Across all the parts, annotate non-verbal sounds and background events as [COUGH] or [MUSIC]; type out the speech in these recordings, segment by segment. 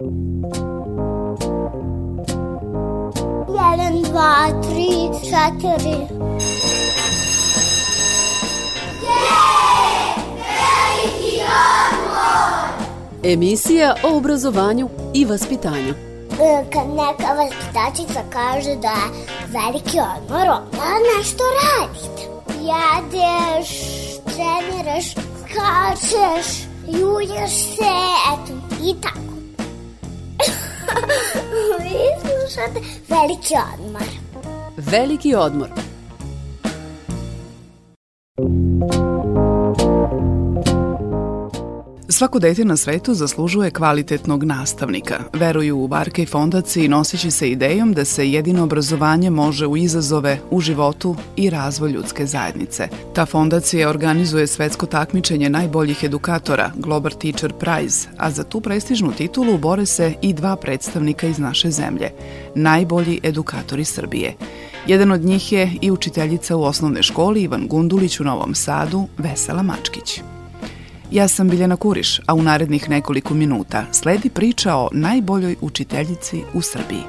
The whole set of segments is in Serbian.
Jedan, dva, tri, četiri. Emisija o obrazovanju i vaspitanju. E, Kad neka vaspitačica kaže da je veliki odmor, onda nešto radite. Jedeš, treniraš, skačeš, julješ se, eto, i tako. Vi slušate veliki odmor. Veliki odmor. Svako dete na svetu zaslužuje kvalitetnog nastavnika. Veruju u Barkej fondaciji noseći se idejom da se jedino obrazovanje može u izazove u životu i razvoj ljudske zajednice. Ta fondacija organizuje svetsko takmičenje najboljih edukatora, Global Teacher Prize, a za tu prestižnu titulu bore se i dva predstavnika iz naše zemlje, najbolji edukatori Srbije. Jedan od njih je i učiteljica u osnovnoj školi Ivan Gundulić u Novom Sadu, Vesela Mačkić. Ja sam Biljana Kuriš, a u narednih nekoliko minuta sledi priča o najboljoj učiteljici u Srbiji.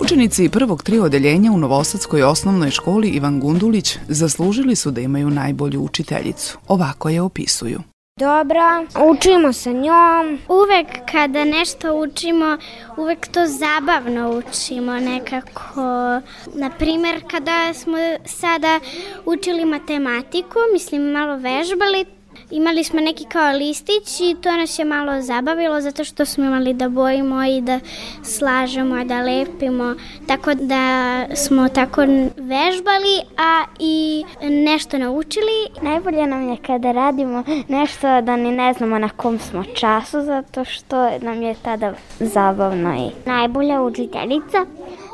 Učenici prvog tri odeljenja u Novosadskoj osnovnoj školi Ivan Gundulić zaslužili su da imaju najbolju učiteljicu. Ovako je opisuju. Dobra, učimo sa njom. Uvek kada nešto učimo, uvek to zabavno učimo nekako. Na primer, kada smo sada učili matematiku, mislim malo vežbali, Imali smo neki kao listić i to nas je malo zabavilo zato što smo imali da bojimo i da slažemo, da lepimo, tako da smo tako vežbali, a i nešto naučili. Najbolje nam je kada radimo nešto da ni ne znamo na kom smo času, zato što nam je tada zabavno i najbolja učiteljica,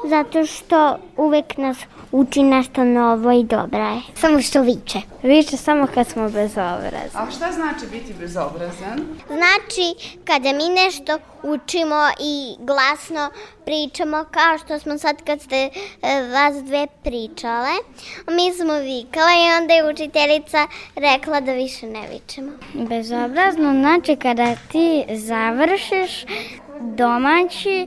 zato što uvek nas uči nešto novo i dobra je. Samo što viče. Viče samo kad smo bezobrazni. A šta znači biti bezobrazan? Znači, kada mi nešto učimo i glasno pričamo, kao što smo sad kad ste e, vas dve pričale, mi smo vikale i onda je učiteljica rekla da više ne vičemo. Bezobrazno znači kada ti završiš domaći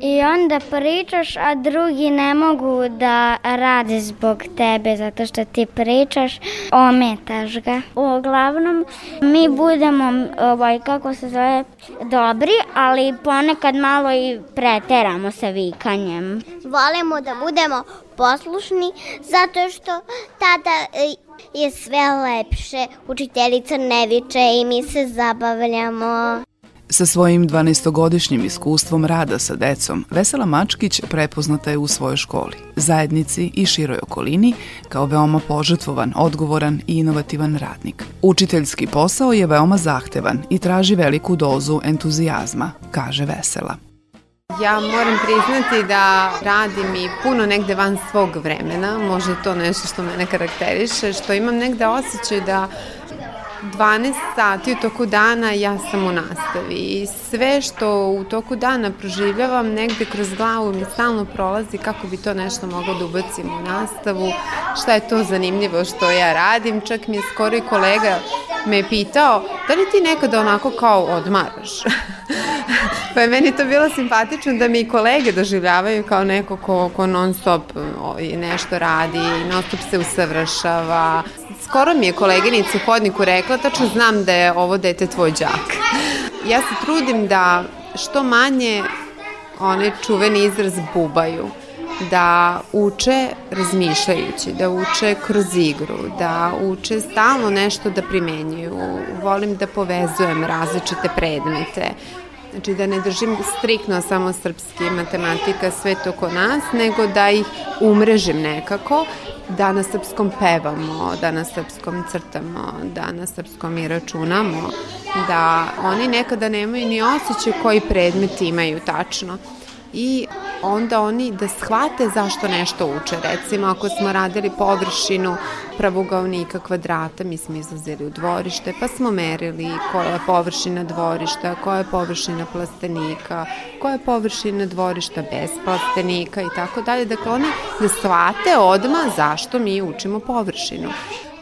i onda pričaš, a drugi ne mogu da rade zbog tebe zato što ti pričaš, ometaš ga. Uglavnom, mi budemo, ovaj, kako se zove, dobri, ali ponekad malo i preteramo sa vikanjem. Volimo da budemo poslušni zato što tada e, je sve lepše, učiteljica ne viče i mi se zabavljamo. Sa svojim 12-godišnjim iskustvom rada sa decom, Vesela Mačkić prepoznata je u svojoj školi, zajednici i široj okolini kao veoma požrtvovan, odgovoran i inovativan radnik. Učiteljski posao je veoma zahtevan i traži veliku dozu entuzijazma, kaže Vesela. Ja moram priznati da radim i puno negde van svog vremena, možda to nešto što mene karakteriše, što imam negde osjećaj da 12 sati u toku dana ja sam u nastavi i sve što u toku dana proživljavam negde kroz glavu mi stalno prolazi kako bi to nešto moglo da ubacim u nastavu, šta je to zanimljivo što ja radim, čak mi je skoro i kolega me je pitao da li ti nekada onako kao odmaraš? [LAUGHS] pa je meni to bilo simpatično da mi i kolege doživljavaju kao neko ko, ko non stop nešto radi, non stop se usavršava. Skoro mi je koleginica u hodniku rekla, tačno znam da je ovo dete tvoj đak. ja se trudim da što manje one čuveni izraz bubaju da uče razmišljajući, da uče kroz igru, da uče stalno nešto da primenjuju. Volim da povezujem različite predmete. Znači da ne držim striktno samo srpski matematika sve to oko nas, nego da ih umrežim nekako, da na srpskom pevamo, da na srpskom crtamo, da na srpskom i računamo, da oni nekada nemaju ni osjećaj koji predmet imaju tačno. I onda oni da shvate zašto nešto uče. Recimo, ako smo radili površinu pravogaonika kvadrata, mi smo izlazili u dvorište, pa smo merili koja je površina dvorišta, koja je površina plastenika, koja je površina dvorišta bez plastenika i tako dalje. Dakle, oni da shvate odma zašto mi učimo površinu.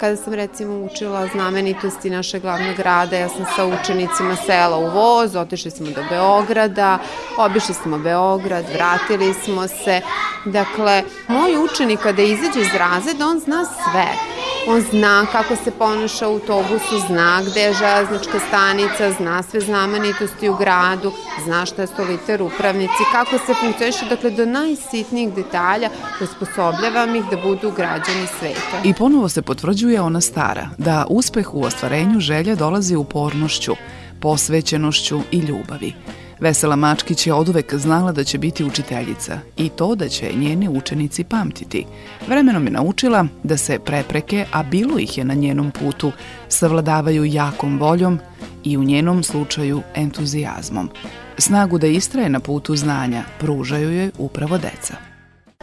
Kada sam recimo učila znamenitosti našeg glavnog grada, ja sam sa učenicima sela u voz, otišli smo do Beograda, obišli smo Beograd, vratili smo se. Dakle, moj učenik kada izađe iz razreda, on zna sve. On zna kako se ponaša autobusu, zna gde je železnička stanica, zna sve znamenitosti u gradu, zna šta je soliter upravnici, kako se funkcioniše, dakle do najsitnijih detalja osposobljavam ih da budu građani sveta. I ponovo se potvrđuje ona stara, da uspeh u ostvarenju želje dolazi upornošću, posvećenošću i ljubavi. Vesela Mačkić je oduvek znala da će biti učiteljica i to da će njeni učenici pamtiti. Vremenom je naučila da se prepreke, a bilo ih je na njenom putu, savladavaju jakom voljom i u njenom slučaju entuzijazmom. Snagu da istraje na putu znanja pružaju joj upravo deca.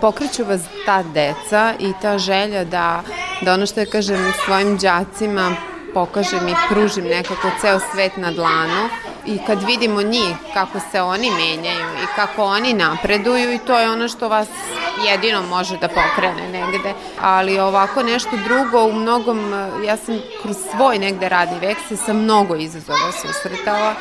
Pokreću vas ta deca i ta želja da, da ono što ja kažem svojim đacima pokažem i pružim nekako ceo svet na dlanu i kad vidimo njih, kako se oni menjaju i kako oni napreduju i to je ono što vas jedino može da pokrene negde. Ali ovako nešto drugo u mnogom, ja sam kroz svoj negde radni vek se sa mnogo izazova susretala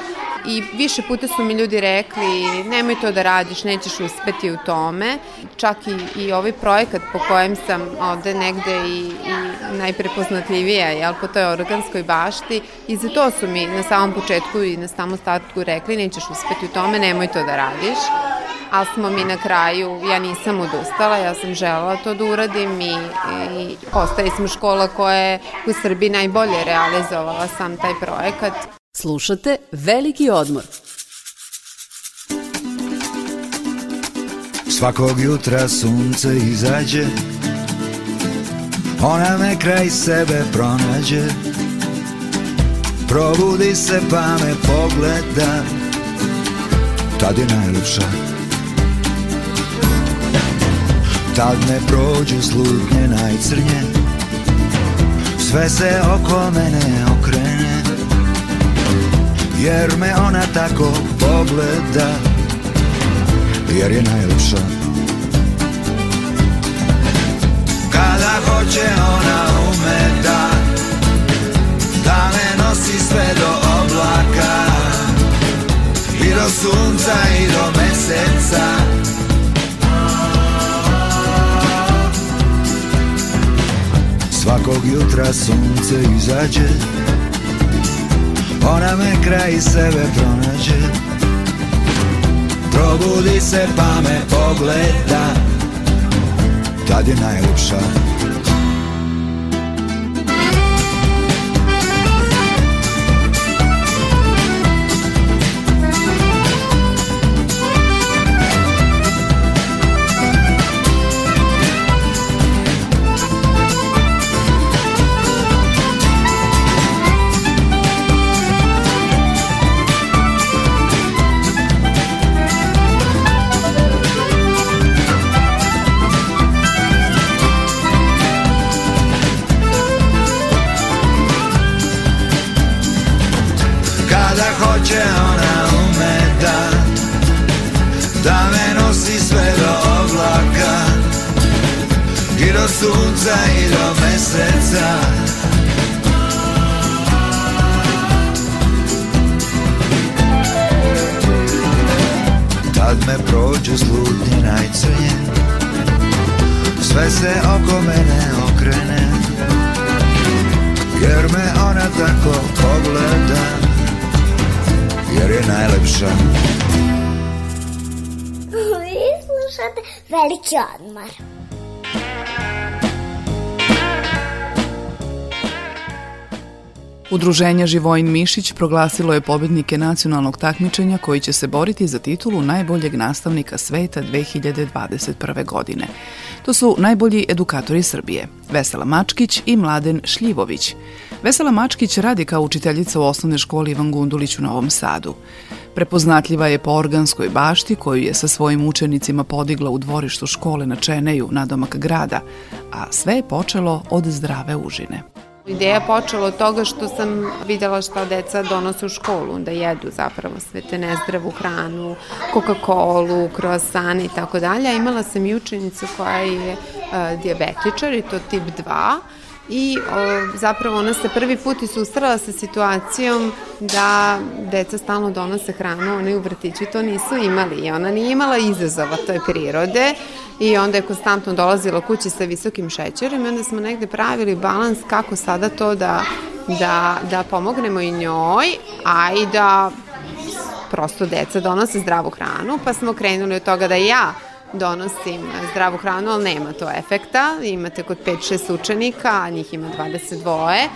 i više puta su mi ljudi rekli nemoj to da radiš, nećeš uspeti u tome. Čak i, i ovaj projekat po kojem sam ovde negde i, i najprepoznatljivija, jel, po toj organskoj bašti i za to su mi na samom početku i na samom startu rekli nećeš uspeti u tome, nemoj to da radiš ali smo mi na kraju, ja nisam odustala, ja sam želela to da uradim i, i postali smo škola koja je u Srbiji najbolje realizovala sam taj projekat. Slušate Veliki odmor. Svakog jutra sunce izađe Ona me kraj sebe pronađe. Probudi se pa me pogleda Tad je najlepša. Tad me prođu slutnje najcrnje Sve se oko mene okrene Jer me ona tako pogleda Jer je najlepša. Kada hoće ona ume da Da me nosi sve do oblaka I do sunca i do meseca. Svakog jutra sunce izađe Ona me kraj sebe pronađe. Probudi se pa me pogleda. Tad je najlepša Hoće ona ume da me nosi sve do oblaka I do sunca i do meseca. Tad me prođe slutnje najcrnje Sve se oko mene okrene Jer me ona tako pogleda najlepša. Vi slušate Veliki odmor. Udruženje Živojin Mišić proglasilo je pobednike nacionalnog takmičenja koji će se boriti za titulu najboljeg nastavnika sveta 2021. godine. To su najbolji edukatori Srbije, Vesela Mačkić i Mladen Šljivović. Vesela Mačkić radi kao učiteljica u osnovnoj školi Ivan Gundulić u Novom Sadu. Prepoznatljiva je po organskoj bašti koju je sa svojim učenicima podigla u dvorištu škole na Čeneju, na domak grada, a sve je počelo od zdrave užine. Ideja počela od toga što sam videla šta deca donose u školu, da jedu zapravo sve te nezdravu hranu, Coca-Colu, croissane i tako dalje. Imala sam i učenicu koja je uh, diabetičar i to tip 2 i o, zapravo ona se prvi put i susrela sa situacijom da deca stalno donose hranu, oni u vrtiću to nisu imali i ona nije imala izazova toj prirode. I onda je konstantno dolazila kući sa visokim šećerom i onda smo negde pravili balans kako sada to da, da, da pomognemo i njoj, a i da prosto deca donose zdravu hranu, pa smo krenuli od toga da ja donosim zdravu hranu, ali nema to efekta. Imate kod 5-6 učenika, a njih ima 22.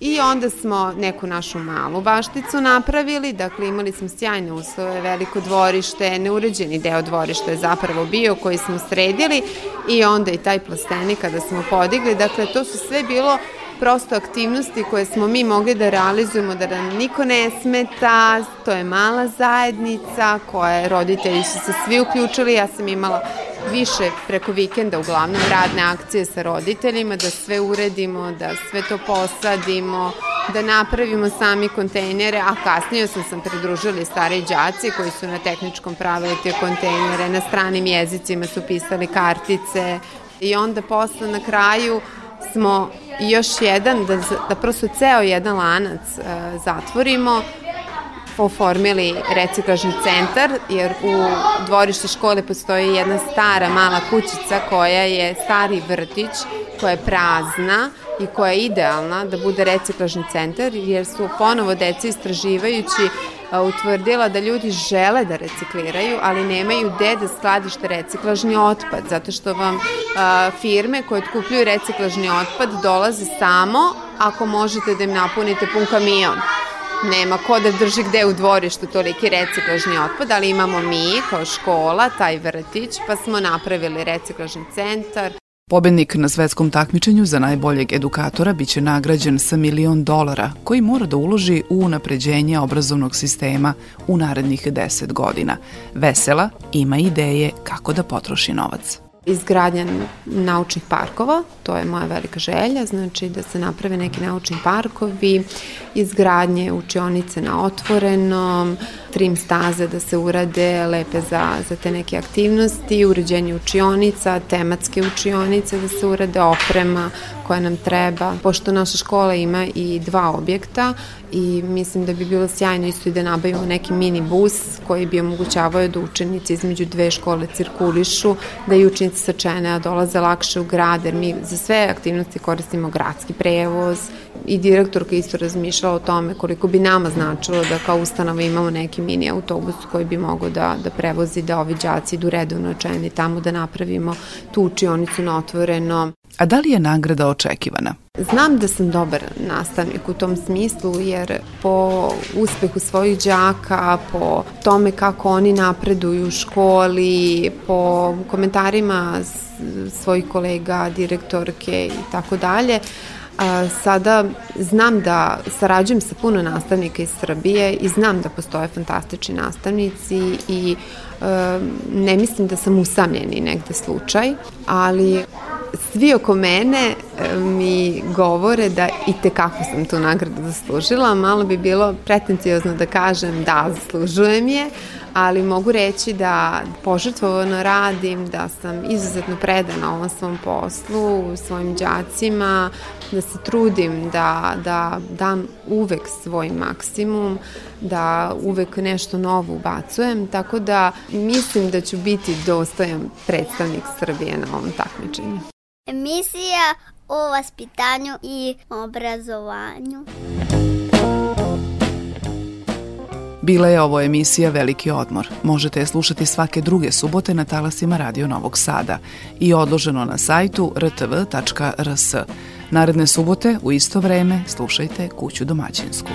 I onda smo neku našu malu bašticu napravili, dakle imali smo sjajne uslove, veliko dvorište, neuređeni deo dvorišta je zapravo bio koji smo sredili i onda i taj plastenik kada smo podigli, dakle to su sve bilo prosto aktivnosti koje smo mi mogli da realizujemo, da nam niko ne smeta, to je mala zajednica koje roditelji su se svi uključili, ja sam imala više preko vikenda uglavnom radne akcije sa roditeljima, da sve uredimo, da sve to posadimo, da napravimo sami kontejnere, a kasnije sam sam pridružili stari đaci koji su na tehničkom pravili te kontejnere, na stranim jezicima su pisali kartice. I onda posle na kraju smo još jedan, da, da prosto ceo jedan lanac e, zatvorimo, oformili reciklažni centar, jer u dvorište škole postoji jedna stara mala kućica koja je stari vrtić, koja je prazna i koja je idealna da bude reciklažni centar, jer su ponovo deca istraživajući utvrdila da ljudi žele da recikliraju, ali nemaju gde da skladište reciklažni otpad, zato što vam a, firme koje otkupljuju reciklažni otpad dolaze samo ako možete da im napunite pun kamion. Nema ko da drži gde u dvorištu toliki reciklažni otpad, ali imamo mi kao škola, taj vrtić, pa smo napravili reciklažni centar. Pobednik na svetskom takmičenju za najboljeg edukatora biće nagrađen sa milion dolara koji mora da uloži u unapređenje obrazovnog sistema u narednih 10 godina. Vesela ima ideje kako da potroši novac izgradnja naučnih parkova, to je moja velika želja, znači da se naprave neki naučni parkovi, izgradnje učionice na otvorenom, trim staze da se urade lepe za, za te neke aktivnosti, uređenje učionica, tematske učionice da se urade, oprema koja nam treba. Pošto naša škola ima i dva objekta i mislim da bi bilo sjajno isto i da nabavimo neki mini bus koji bi omogućavao da učenici između dve škole cirkulišu, da i učenici sa Čenea dolaze lakše u grad, jer mi za sve aktivnosti koristimo gradski prevoz i direktorka isto razmišljala o tome koliko bi nama značilo da kao ustanova imamo neki mini autobus koji bi mogao da, da prevozi da ovi džaci idu redovno čeni tamo da napravimo tu učionicu na otvoreno. A da li je nagrada očekivana? Znam da sam dobar nastavnik u tom smislu jer po uspehu svojih đaka, po tome kako oni napreduju u školi, po komentarima svojih kolega, direktorke i tako dalje, sada znam da sarađujem sa puno nastavnika iz Srbije i znam da postoje fantastični nastavnici i e, ne mislim da sam usamljeni negde slučaj, ali svi oko mene e, mi govore da i tekako sam tu nagradu zaslužila, malo bi bilo pretencijozno da kažem da zaslužujem je, ali mogu reći da požrtvovano radim, da sam izuzetno predana ovom svom poslu, svojim đacima, da se trudim da, da dam uvek svoj maksimum, da uvek nešto novo ubacujem, tako da mislim da ću biti dostojan predstavnik Srbije na ovom takmičenju. Emisija o vaspitanju i obrazovanju. Bila je ovo emisija Veliki odmor. Možete je slušati svake druge subote na talasima Radio Novog Sada i odloženo na sajtu rtv.rs. Naredne subote u isto vreme slušajte Kuću domaćinsku.